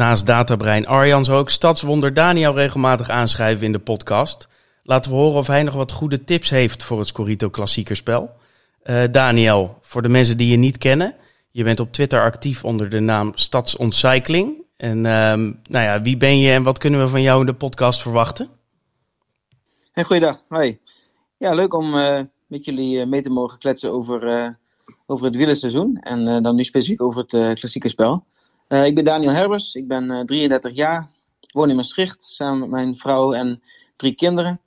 naast Databrein Arjan zou ook stadswonder Daniel regelmatig aanschrijven in de podcast. Laten we horen of hij nog wat goede tips heeft voor het Scorito klassiekerspel. Uh, Daniel, voor de mensen die je niet kennen, je bent op Twitter actief onder de naam Stadsontcycling. En um, nou ja, wie ben je en wat kunnen we van jou in de podcast verwachten? Hey, goeiedag, hoi. Ja, leuk om uh, met jullie mee te mogen kletsen over, over het wielerseizoen. En dan nu specifiek over het klassieke spel. Ik ben Daniel Herbers, ik ben 33 jaar, woon in Maastricht samen met mijn vrouw en drie kinderen.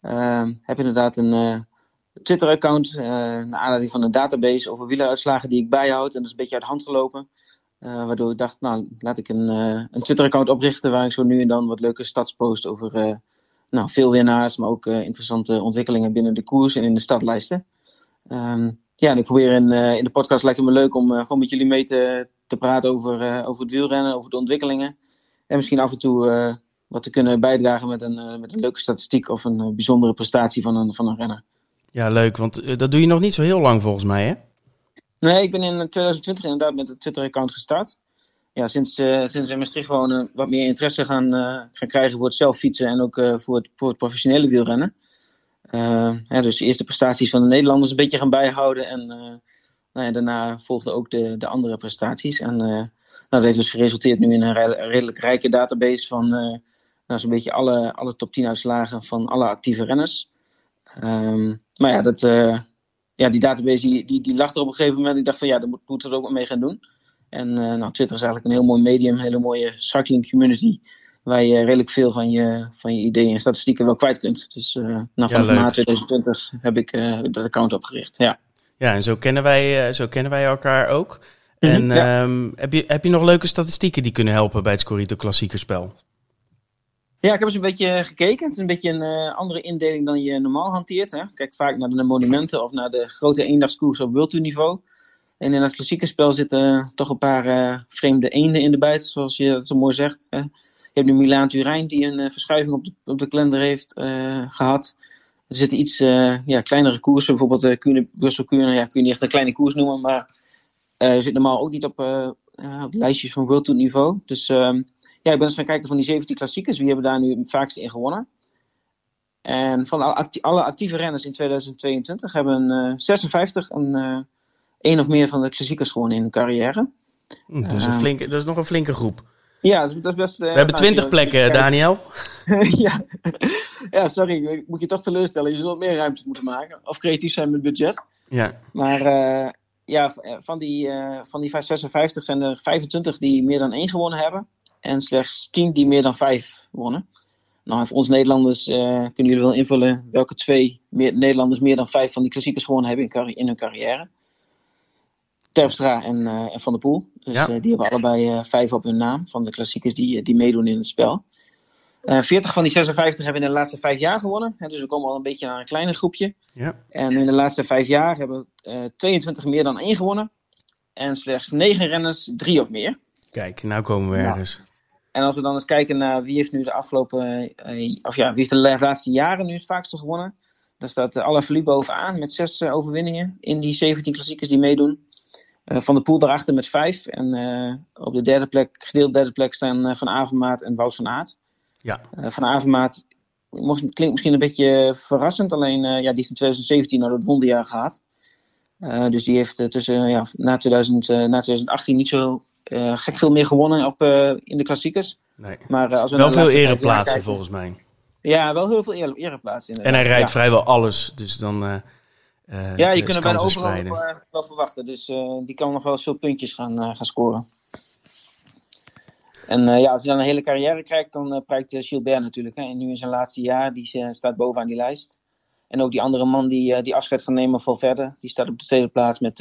Ehm, heb inderdaad een Twitter-account naar aanleiding van een database over wieleruitslagen die ik bijhoud. En dat is een beetje uit de hand gelopen. Uh, waardoor ik dacht, nou, laat ik een, uh, een Twitter-account oprichten waar ik zo nu en dan wat leuke stadspost over uh, nou, veel winnaars, maar ook interessante ontwikkelingen binnen de koers en in de stadlijsten. Um, ja, en ik probeer in, in de podcast, lijkt het me leuk om gewoon met jullie mee te, te praten over, over het wielrennen, over de ontwikkelingen. En misschien af en toe wat te kunnen bijdragen met een, met een leuke statistiek of een bijzondere prestatie van een, van een renner. Ja, leuk, want dat doe je nog niet zo heel lang volgens mij, hè? Nee, ik ben in 2020 inderdaad met het Twitter-account gestart. Ja, sinds, uh, sinds in Maastricht wonen wat meer interesse gaan, uh, gaan krijgen voor het zelf fietsen en ook voor, het, voor het professionele wielrennen. Ja, dus de eerste prestaties van de Nederlanders een beetje gaan bijhouden. En nou ja, daarna volgden ook de, de andere prestaties. En nou, dat heeft dus geresulteerd nu in een redelijk rijke database van nou, zo'n beetje alle, alle top 10 uitslagen van alle actieve renners. Um, maar ja, dat, ja, die database die, die, die lag er op een gegeven moment. Ik dacht van ja, daar moet, moeten we er ook mee gaan doen. En nou, Twitter is eigenlijk een heel mooi medium, een hele mooie cycling community. Waar je redelijk veel van je, van je ideeën en statistieken wel kwijt kunt. Dus uh, nou, vanaf ja, maart 2020 heb ik uh, dat account opgericht. Ja, ja en zo kennen wij, zo kennen wij elkaar ook. Mm -hmm, en ja. um, heb, je, heb je nog leuke statistieken die kunnen helpen bij het Scorito klassiekerspel? Ja, ik heb eens een beetje gekeken. Het is een beetje een uh, andere indeling dan je normaal hanteert. Hè. Kijk vaak naar de monumenten of naar de grote eendagskoers op World niveau. En in het klassieke spel zitten toch een paar vreemde eenden in de bijt, zoals je dat zo mooi zegt. Hè. Je hebt nu Milaan Turijn die een uh, verschuiving op de, op de kalender heeft gehad. Er zitten iets ja, kleinere koersen, bijvoorbeeld Kuurne, Brussel Kuurne. Ja, kun je niet echt een kleine koers noemen, maar zit normaal ook niet op, op lijstjes van World niveau. Dus ehm, ja, ik ben eens gaan kijken van die 17 klassiekers. Wie hebben daar nu het vaakst in gewonnen? En van alle actieve renners in 2022 hebben uh, 56 een, uh, één of meer van de klassiekers gewonnen in hun carrière. Hm, dat, is een flinke, dat is nog een flinke groep. Ja, dat is, best... We hebben 20 nou, plekken, Daniel. ja. ja, sorry, ik moet je toch teleurstellen. Je zult meer ruimte moeten maken. Of creatief zijn met budget. Ja. Maar uh, ja, van die, uh, van die 56 zijn er 25 die meer dan één gewonnen hebben. En slechts 10 die meer dan 5 wonnen. Nou, voor ons Nederlanders uh, kunnen jullie wel invullen welke twee meer, Nederlanders meer dan 5 van die klassiekers gewonnen hebben in, in hun carrière. Terpstra en, uh, en Van der Poel. Dus ja. uh, die hebben allebei 5 op hun naam van de klassiekers die, die meedoen in het spel. 40 van die 56 hebben in de laatste 5 jaar gewonnen. Hè, dus we komen al een beetje naar een kleiner groepje. Ja. En in de laatste 5 jaar hebben 22 meer dan 1 gewonnen. En slechts 9 renners 3 of meer. Kijk, nou komen we ergens. Ja. En als we dan eens kijken naar wie heeft nu de afgelopen, of ja, wie heeft de laatste jaren nu het vaakste gewonnen. Dan staat uh, Alaphilippe bovenaan met zes uh, overwinningen in die 17 klassiekers die meedoen. Van de Poel daarachter met vijf. En op de derde plek, gedeeld derde plek staan Van Avermaat en Wout van Aert. Ja. van Avermaat klinkt misschien een beetje verrassend. Alleen ja, die is in 2017 naar het wonderjaar gehad. dus die heeft tussen ja, na, 2000, na 2018 niet zo uh, gek veel meer gewonnen op, uh, in de klassiekers. Nee. Maar, uh, als we wel veel ereplaatsen volgens mij. Ja, wel heel veel ere, ereplaatsen. En hij rijdt ja. vrijwel alles, dus dan. Ja, je kunt er bijna overal wel verwachten. Dus die kan nog wel veel puntjes gaan, gaan scoren. En ja, als je dan een hele carrière kijkt, dan prijkt Gilbert natuurlijk. Hè. En nu in zijn laatste jaar, die staat bovenaan die lijst. En ook die andere man die, die afscheid gaat nemen, verder, die staat op de tweede plaats met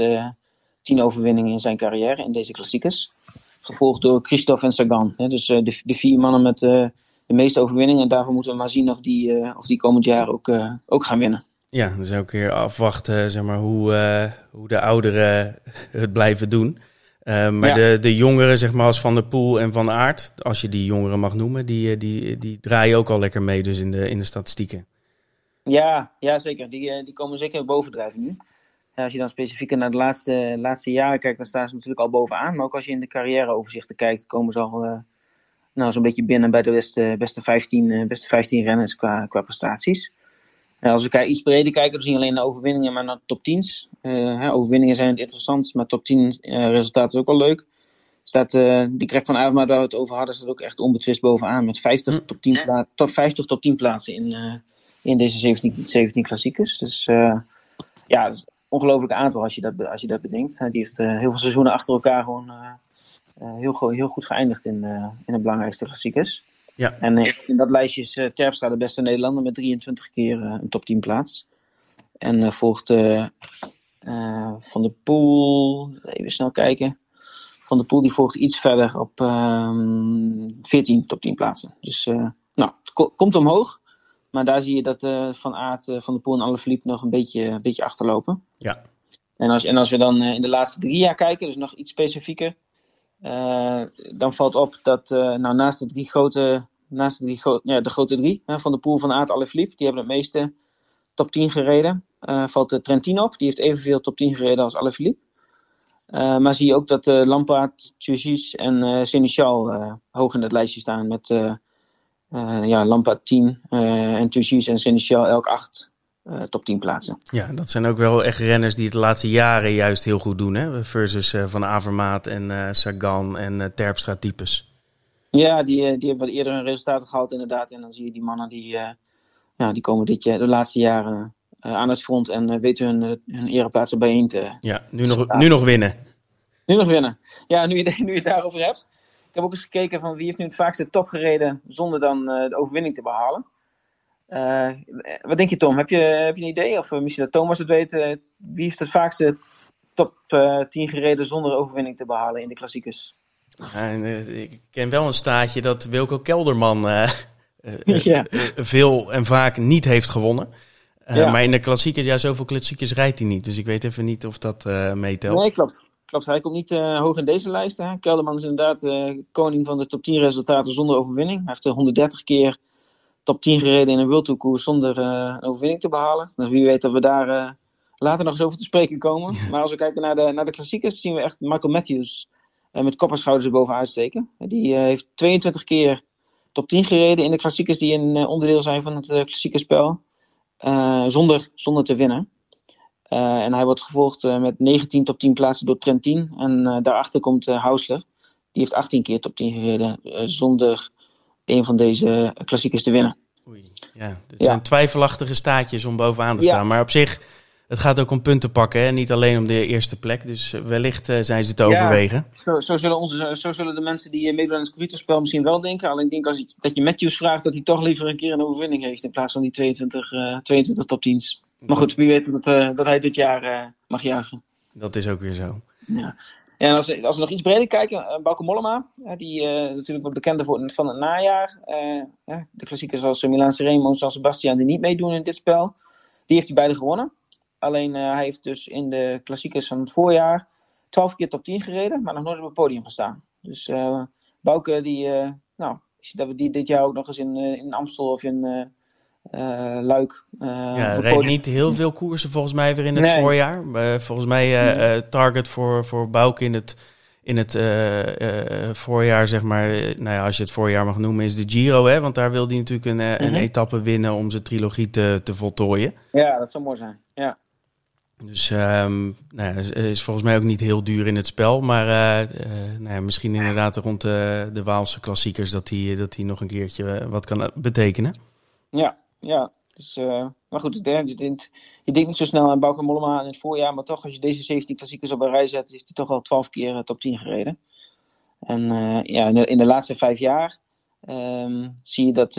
tien overwinningen in zijn carrière in deze klassiekers. Gevolgd door Christophe en Sagan. Hè, dus de, de, vier mannen met de meeste overwinningen. En daarvoor moeten we maar zien of die, of die komend jaar ook, ook gaan winnen. Ja, dus elke keer afwachten zeg maar, hoe, hoe de ouderen het blijven doen. maar ja. de, de jongeren, zeg maar, als Van der Poel en Van Aert, als je die jongeren mag noemen, die, die, die draaien ook al lekker mee dus in de, in de statistieken. Ja, ja zeker. Die, die komen zeker bovendrijven nu als je dan specifieker naar de laatste, laatste jaren kijkt, dan staan ze natuurlijk al bovenaan. Maar ook als je in de carrièreoverzichten kijkt, komen ze al, uh, nou, zo'n beetje binnen bij de beste, beste, 15, beste 15 renners qua, qua prestaties. Als we kijken, iets breder kijken, dan zien we alleen de overwinningen, maar naar top 10's. overwinningen zijn het interessant, maar top 10 resultaten is ook wel leuk staat uh, die Greg van Avermaat waar we het over hadden, staat ook echt onbetwist bovenaan. Met 50 hm. top 10, pla top, 50 top 10 plaatsen in, uh, in deze 17, 17 klassiekers. Dus uh, ja, dat is een ongelooflijk aantal als je dat, als je dat bedenkt. die heeft heel veel seizoenen achter elkaar gewoon heel, heel goed geëindigd in, in de belangrijkste klassiekers. Ja. En in dat lijstje is Terpstra de beste Nederlander met 23 keer een top 10 plaats. En volgt Van de Poel, even snel kijken. Van de Poel die volgt iets verder op 14 ehm, top 10 plaatsen. Dus nou, het komt omhoog. Maar daar zie je dat uh, Van Aert, uh, Van de Poel en Alaphilippe nog een beetje, een beetje achterlopen. Ja. En als, en als we dan in de laatste drie jaar kijken, dus nog iets specifieker. dan valt op dat nou, naast de drie grote, naast de, ja, de grote drie, Van de Poel, Van Aert, Alaphilippe, die hebben het meeste top 10 gereden. valt de Trentin op, die heeft evenveel top 10 gereden als Alaphilippe. Uh, maar zie je ook dat uh, Lampaard, Turgis en uh, hoog in het lijstje staan. Met ja, Lampaard 10 en Turgis en Seneschal elk 8 top 10 plaatsen. Ja, dat zijn ook wel echt renners die het de laatste jaren juist heel goed doen. Hè? Versus Van Avermaat en Sagan en Terpstra types. Ja, die, die hebben wat eerder hun resultaten gehaald inderdaad. En dan zie je die mannen die, ja, die komen dit jaar, de laatste jaren eh, aan het front en eh, weten hun, eh, hun ereplaatsen bijeen te. Ja, nu nog, nu nog winnen. Nu nog winnen. Ja, nu je, nu je het daarover hebt. Ik heb ook eens gekeken van wie heeft nu het vaakste top gereden zonder dan de overwinning te behalen. wat denk je, Tom? Heb je, heb je een idee? Of misschien dat Thomas het weet. wie heeft het vaakste top 10 gereden zonder overwinning te behalen in de klassiekers? Ik ken wel een staatje dat Wilco Kelderman ja. veel en vaak niet heeft gewonnen. Uh, Maar in de klassiekers, ja, zoveel klassiekers rijdt hij niet. Dus ik weet even niet of dat meetelt. Nee, klopt. Klopt, hij komt niet hoog in deze lijst. Hè. Kelderman is inderdaad koning van de top 10 resultaten zonder overwinning. Hij heeft 130 keer top 10 gereden in een World Tour koers zonder een overwinning te behalen. Dus wie weet dat we daar later nog eens over te spreken komen. Maar als we kijken naar de, naar de klassiekers, zien we echt Michael Matthews met kopperschouders erboven uitsteken. Die heeft 22 keer top 10 gereden in de klassiekers die een onderdeel zijn van het klassieke spel. Eh, zonder, zonder te winnen. Eh, en hij wordt gevolgd eh, met 19 top 10 plaatsen door Trentin. En daarachter komt Hausler. Die heeft 18 keer top 10 gereden zonder een van deze klassiekers te winnen. Oei, ja, dit zijn twijfelachtige staatjes om bovenaan te staan. Maar op zich, het gaat ook om punten pakken. Hè? Niet alleen om de eerste plek. Dus wellicht zijn ze te overwegen. Zo, zo, zullen onze, zo zullen de mensen die meedoen aan het computerspel misschien wel denken. Alleen ik denk als dat je Matthews vraagt dat hij toch liever een keer een overwinning heeft. In plaats van die 22, uh, 22 top 10's. Maar goed, wie weet dat, uh, dat hij dit jaar mag jagen. Dat is ook weer zo. Ja. Ja, en als, als we nog iets breder kijken, Bauke Mollema, die natuurlijk bekender voor, van het najaar. de klassiekers zoals Milan Remo, San Sebastian, die niet meedoen in dit spel. Die heeft hij beide gewonnen. Alleen uh, hij heeft dus in de klassiekers van het voorjaar 12 keer top 10 gereden, maar nog nooit op het podium gestaan. Dus uh, Bouke, die, uh, nou, dat we die dit jaar ook nog eens in, in Amstel of in Luik. ja, rijdt niet heel veel koersen volgens mij weer in het voorjaar. volgens mij target voor, voor Bouke in het, in het voorjaar, zeg maar, nou ja, als je het voorjaar mag noemen, is de Giro. Hè? Want daar wil hij natuurlijk een, een mhm. etappe winnen om zijn trilogie te, te voltooien. Ja, dat zou mooi zijn. Ja. Dus um, nou is volgens mij ook niet heel duur in het spel. Maar uh, uh, nou ja, misschien inderdaad rond de, de Waalse klassiekers dat hij dat nog een keertje eh, wat kan betekenen. Ja, ja. Dus, maar goed, je denkt, je denkt niet zo snel aan Bauke Mollema in het voorjaar. Maar toch, als je deze 17 klassiekers op een rij zet, is hij toch al 12 keer top 10 gereden. En ja, in de, laatste vijf jaar um, zie je dat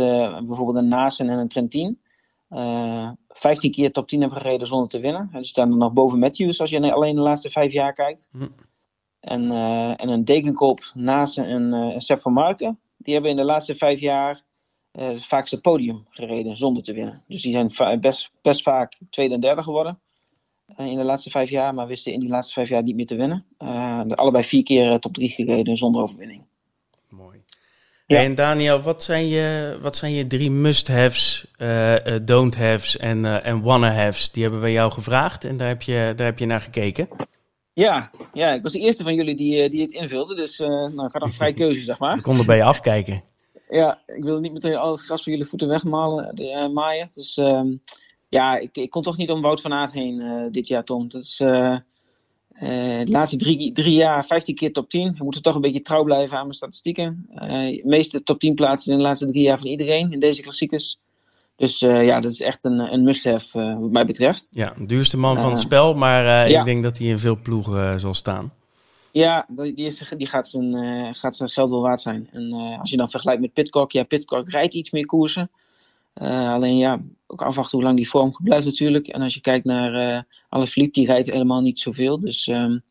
bijvoorbeeld een Nasen en een Trentin 15 keer top 10 hebben gereden zonder te winnen. Ze staan er nog boven Matthews als je alleen de laatste vijf jaar kijkt. Hm. En, uh, en een Degenkop naast een, uh, een Sepp van Marken. Die hebben in de laatste vijf jaar uh, het vaakste podium gereden zonder te winnen. Dus die zijn best, best vaak tweede en derde geworden. in de laatste vijf jaar, maar wisten in die laatste vijf jaar niet meer te winnen. allebei vier keer top 3 gereden zonder overwinning. En Daniel, wat zijn je, wat zijn je drie must-haves, uh, don't-haves en, uh, en wanna-haves? Die hebben we jou gevraagd en daar heb je, daar heb je naar gekeken. Ja, ja, ik was de eerste van jullie die, die het invulde, dus nou, ik had een vrij keuze, zeg maar. Ik kon er bij je afkijken. ja, ik wil niet meteen al het gras voor jullie voeten wegmalen, maaien. Dus ehm, ja, ik, ik kon toch niet om Wout van Aert heen dit jaar, Tom. Dat is de laatste drie, drie jaar 15 keer top 10. We moeten toch een beetje trouw blijven aan mijn statistieken. de meeste top 10 plaatsen in de laatste drie jaar van iedereen in deze klassiekers. Dus uh, ja, dat is echt een, een must-have uh, wat mij betreft. Ja, duurste man van het eh, spel, maar ik denk dat hij in veel ploegen zal staan. Ja, die, is, die gaat, zijn, gaat zijn geld wel waard zijn. En als je dan vergelijkt met Pitcock, ja, Pitcock rijdt iets meer koersen. Alleen ja, ook afwachten hoe lang die vorm blijft natuurlijk. En als je kijkt naar uh, alle Philippe, die rijdt helemaal niet zoveel. Dus um,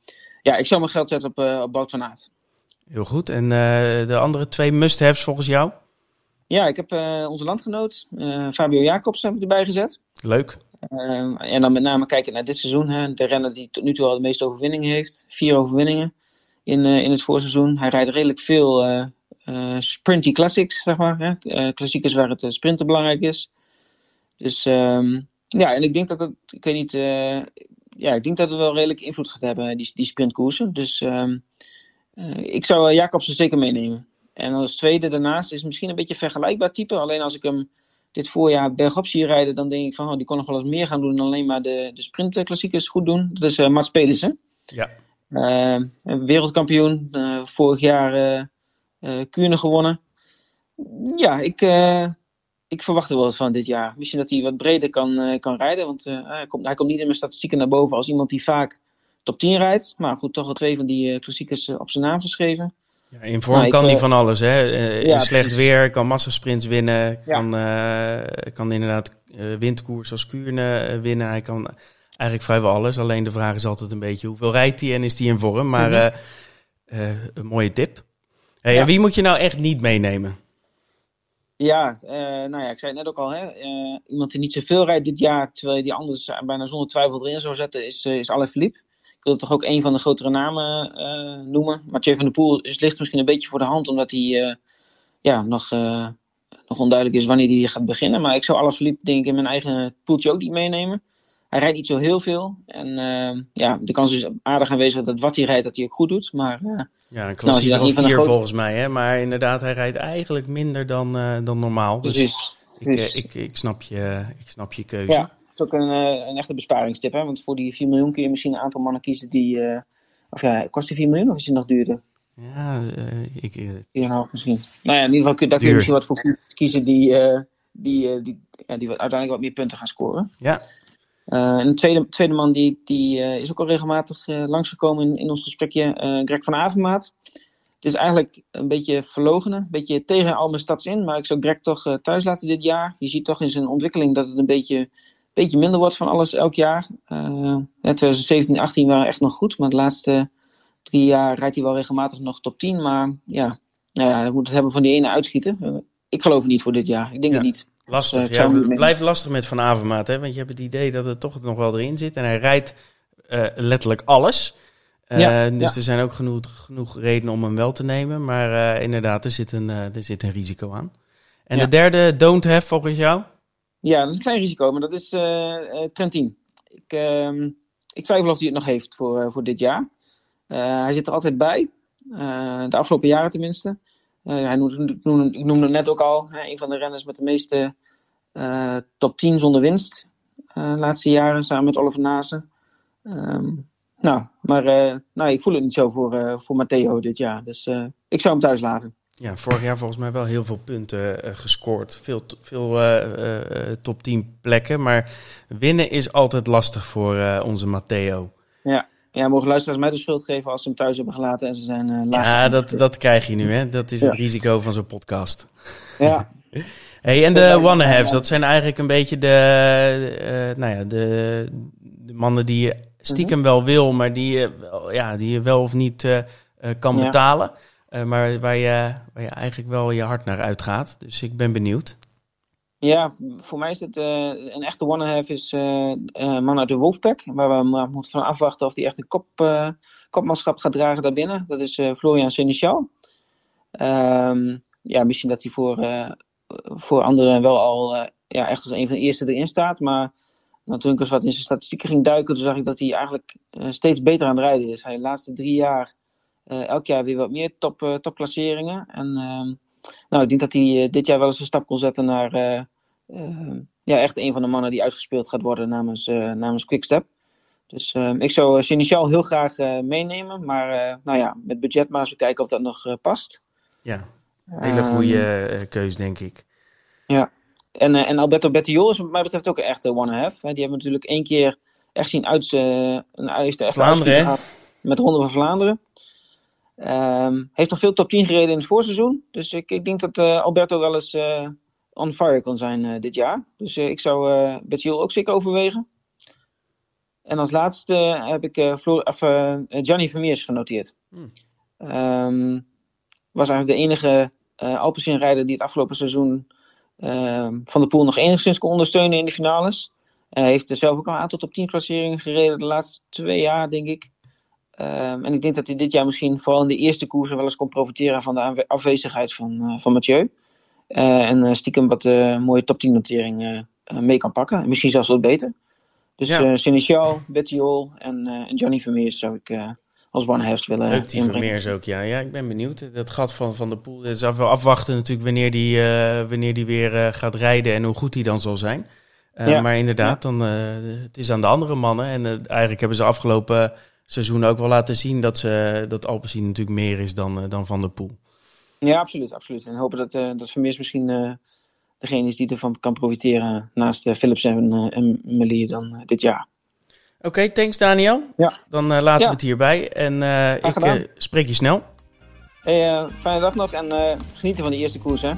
ja, ik zou mijn geld zetten op, op Bout van Aert. Heel goed. En de andere twee must-haves volgens jou? Ja, ik heb uh, onze landgenoot uh, Fabio Jacobs heb ik erbij gezet. Leuk. Uh, en dan met name kijken naar dit seizoen. Hè, de renner die tot nu toe al de meeste overwinningen heeft. Vier overwinningen in, in het voorseizoen. Hij rijdt redelijk veel sprinty classics, zeg maar. Hè, klassiekers waar het sprinten belangrijk is. Dus um, ja, en ik denk dat het, ik weet niet, ja, ik denk dat het wel redelijk invloed gaat hebben, die, die sprintkoersen. Dus um, ik zou Jacobsen zeker meenemen. En als tweede daarnaast is misschien een beetje een vergelijkbaar type. Alleen als ik hem dit voorjaar bergop zie rijden, dan denk ik van, oh, die kon nog wel eens meer gaan doen dan alleen maar de, de sprintklassiekers goed doen. Dat is uh, Mats Pedersen. Ja. Uh, wereldkampioen, uh, vorig jaar Kuurne gewonnen. Ja, ik, ik verwacht er wel eens van dit jaar. Misschien dat hij wat breder kan, kan rijden, want hij, komt, hij komt niet in mijn statistieken naar boven als iemand die vaak top 10 rijdt. Maar goed, toch al twee van die klassiekers op zijn naam geschreven. Ja, in vorm kan hij eh, van alles. Hè? Uh, in slecht weer, kan massasprints winnen. Kan, uh, kan inderdaad windkoers als Kuurne winnen. Hij kan eigenlijk vrijwel alles. Alleen de vraag is altijd een beetje hoeveel rijdt hij en is hij in vorm. Maar mhm. een mooie tip. Hey, ja. wie moet je nou echt niet meenemen? Ja, nou ja, ik zei het net ook al. Hè? iemand die niet zoveel rijdt dit jaar, terwijl je die anders bijna zonder twijfel erin zou zetten, is, is Alaphilippe. Ik wil toch ook een van de grotere namen uh, noemen. Mathieu van der Poel is, ligt misschien een beetje voor de hand, omdat hij uh, ja, nog, uh, nog onduidelijk is wanneer hij gaat beginnen. Maar ik zou verliep denk ik in mijn eigen poeltje ook niet meenemen. Hij rijdt niet zo heel veel. En ja, de kans is aardig aanwezig dat wat hij rijdt, dat hij ook goed doet. Maar, ja, een klassieker nou, van vier grote... volgens mij. Hè? Maar inderdaad, hij rijdt eigenlijk minder dan, dan normaal. Dus Precies. Ik, ik, ik, snap je, ik snap je keuze. Ja is ook een, eh, een echte besparingstip. Hè? Want voor die 4 miljoen kun je misschien een aantal mannen kiezen die. Uh, of ja, kost die 4 miljoen of is die nog duurder? Ja, uh, ik. 4,5 misschien. Nou ja, in ieder geval kun, daar kun je misschien wat voor kiezen die, die, die, ja, die uiteindelijk wat meer punten gaan scoren. Ja. En de tweede, tweede man die, die is ook al regelmatig langsgekomen in, in ons gesprekje, Greg van Avermaat. Het is eigenlijk een beetje verlogenen, een beetje tegen al mijn stads in. Maar ik zou Greg toch thuis laten dit jaar. Je ziet toch in zijn ontwikkeling dat het een beetje beetje minder wordt van alles elk jaar. Uh, 2017, 18 waren echt nog goed, maar de laatste drie jaar rijdt hij wel regelmatig nog top 10. Maar ja, nou ja, we moeten het hebben van die ene uitschieten. Uh, ik geloof het niet voor dit jaar. Ik denk het niet. Lastig. Dus, uh, ja, het blijft lastig met Van Avermaat, hè? want je hebt het idee dat het toch nog wel erin zit. En hij rijdt uh, letterlijk alles. Ja, dus er zijn ook genoeg, genoeg redenen om hem wel te nemen. Maar inderdaad, er zit, een, er zit een risico aan. En de derde, don't have volgens jou? Ja, dat is een klein risico, maar dat is uh, Trentin. Ik, uh, ik twijfel of hij het nog heeft voor, uh, voor dit jaar. hij zit er altijd bij, de afgelopen jaren tenminste. Hij noemde, ik, noemde, ik noemde net ook al, hè, een van de renners met de meeste top 10 zonder winst. de laatste jaren, samen met Oliver Nase. Um, nou, maar nou, ik voel het niet zo voor, voor Matteo dit jaar. Dus ik zou hem thuis laten. Ja, vorig jaar volgens mij wel heel veel punten uh, gescoord. Veel, veel uh, uh, top 10 plekken. Maar winnen is altijd lastig voor onze Matteo. Ja. Ja, mogen luisteraars mij de schuld geven als ze hem thuis hebben gelaten en ze zijn laag. Ja, dat, dat krijg je nu, hè. Dat is het risico van zo'n podcast. Ja. hey, en de one-halves, dat zijn eigenlijk een beetje de, nou ja, de, de mannen die je stiekem mhm. wel wil, maar die je, ja, die je wel of niet kan betalen. Uh, maar waar je, waar je eigenlijk wel je hart naar uitgaat. Dus ik ben benieuwd. Ja, voor mij is het uh, een echte one-half is uh, man uit de Wolfpack. Waar we maar moeten van afwachten of hij echt een kop, kopmanschap gaat dragen daarbinnen. Dat is Florian Seneschal. Um, ja, misschien dat hij voor, voor anderen wel al ja, echt als een van de eerste erin staat. Maar toen ik eens wat in zijn statistieken ging duiken, toen zag ik dat hij eigenlijk steeds beter aan het rijden is. Hij de laatste drie jaar elk jaar weer wat meer top, topklasseringen. En uh, nou, ik denk dat hij dit jaar wel eens een stap kon zetten naar ja, echt een van de mannen die uitgespeeld gaat worden namens, namens Quickstep. Dus ik zou Sinishal heel graag meenemen. Maar nou ja, met budget maar eens kijken of dat nog past. Ja, hele goede keus, denk ik. Ja, en, en Alberto Bettiol is wat mij betreft ook een echte one-half. Die hebben natuurlijk één keer echt zien uit. Heeft echt Vlaanderen, Met de Ronde van Vlaanderen. Um, heeft nog veel top 10 gereden in het voorseizoen. Dus ik, ik denk dat uh, Alberto wel eens uh, on fire kan zijn uh, dit jaar. Dus ik zou uh, Bettiol ook zeker overwegen. En als laatste heb ik Floor, of, Gianni Vermeers genoteerd. Hmm. Um, was eigenlijk de enige Alpecin-rijder die het afgelopen seizoen ehm, Van de Poel nog enigszins kon ondersteunen in de finales. Hij heeft zelf ook al een aantal top 10 klasseringen gereden de laatste twee jaar, denk ik. Um, en ik denk dat hij dit jaar misschien vooral in de eerste koersen wel eens kon profiteren van de afwezigheid van, uh, van Mathieu. Uh, en uh, stiekem wat mooie top 10 notering mee kan pakken. En misschien zelfs wat beter. Dus ja. Bettiol en, en Johnny Vermeers zou ik als one willen Leuk die Vermeers ook, ja. Ja, ik ben benieuwd. Dat gat van Van de Poel. Is wel afwachten natuurlijk wanneer die, wanneer die weer gaat rijden en hoe goed hij dan zal zijn. Ja. Maar inderdaad, dan, het is aan de andere mannen. En eigenlijk hebben ze afgelopen seizoen ook wel laten zien dat, ze, dat Alpecin natuurlijk meer is dan, uh, dan Van der Poel. Ja, absoluut. absoluut. En hopen dat, uh, dat Vermeers misschien uh, degene is die ervan kan profiteren naast Philips en, en Melie dan dit jaar. Oké, okay, thanks Daniel. Ja. Dan laten ja. we het hierbij en ik spreek je snel. Hey, fijne dag nog en genieten van de eerste koers hè.